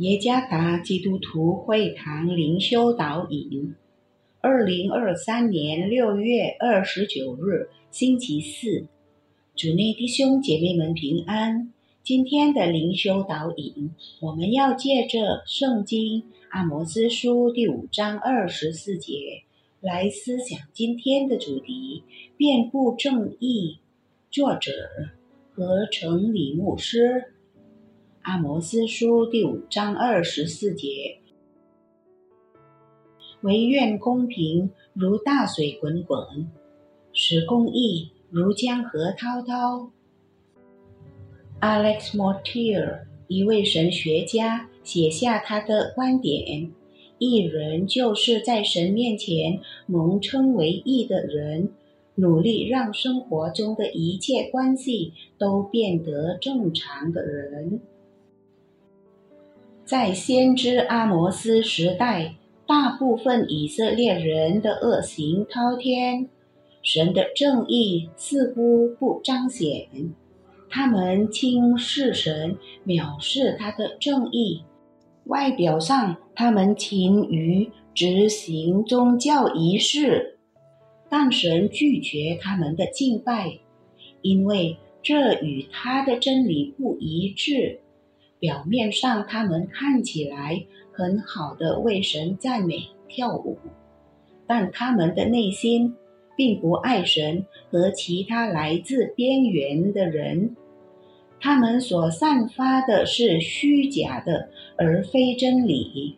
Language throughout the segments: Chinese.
耶加达基督徒会堂灵修导引，二零二三年六月二十九日，星期四，主内弟兄姐妹们平安。今天的灵修导引，我们要借着圣经阿摩斯书第五章二十四节来思想今天的主题：遍布正义。作者何成礼牧师。阿摩斯书第五章二十四节：唯愿公平如大水滚滚，使公义如江河滔滔。Alex Mortier，一位神学家，写下他的观点：一人就是在神面前蒙称为义的人，努力让生活中的一切关系都变得正常的人。在先知阿摩斯时代，大部分以色列人的恶行滔天，神的正义似乎不彰显。他们轻视神，藐视他的正义。外表上，他们勤于执行宗教仪式，但神拒绝他们的敬拜，因为这与他的真理不一致。表面上，他们看起来很好的为神赞美、跳舞，但他们的内心并不爱神和其他来自边缘的人。他们所散发的是虚假的，而非真理。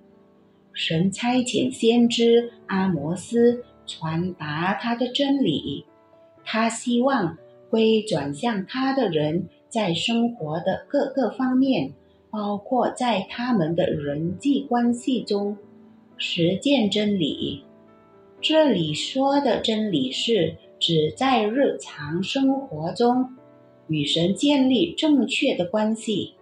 神差遣先知阿摩斯传达他的真理，他希望归转向他的人在生活的各个方面。包括在他们的人际关系中实践真理。这里说的真理是指在日常生活中与神建立正确的关系，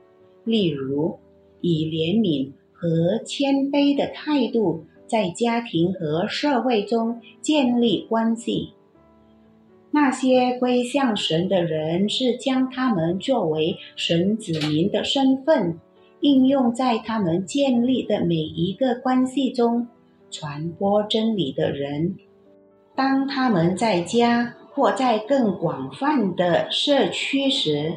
例如以怜悯和谦卑的态度在家庭和社会中建立关系。那些归向神的人是将他们作为神子民的身份应用在他们建立的每一个关系中，传播真理的人。当他们在家或在更广泛的社区时，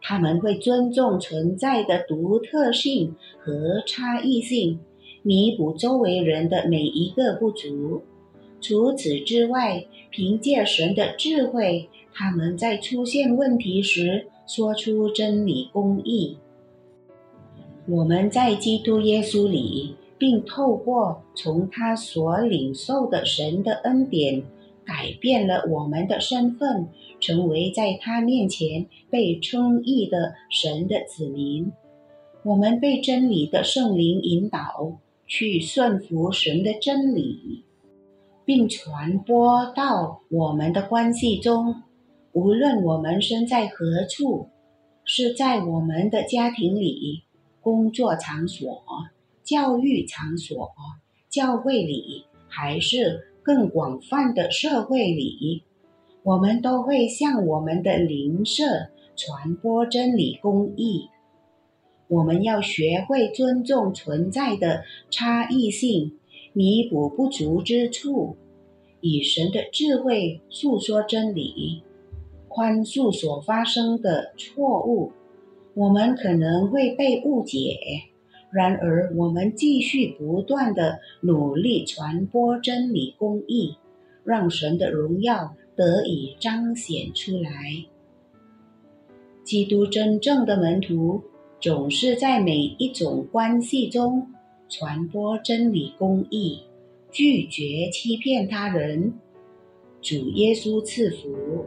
他们会尊重存在的独特性和差异性，弥补周围人的每一个不足。除此之外，凭借神的智慧，他们在出现问题时说出真理公义。我们在基督耶稣里，并透过从他所领受的神的恩典，改变了我们的身份，成为在他面前被称义的神的子民。我们被真理的圣灵引导，去顺服神的真理。并传播到我们的关系中，无论我们身在何处，是在我们的家庭里、工作场所、教育场所、教会里，还是更广泛的社会里，我们都会向我们的邻舍传播真理、公义。我们要学会尊重存在的差异性。弥补不足之处，以神的智慧诉说真理，宽恕所发生的错误。我们可能会被误解，然而我们继续不断的努力传播真理、公义，让神的荣耀得以彰显出来。基督真正的门徒总是在每一种关系中。传播真理、公义，拒绝欺骗他人。主耶稣赐福。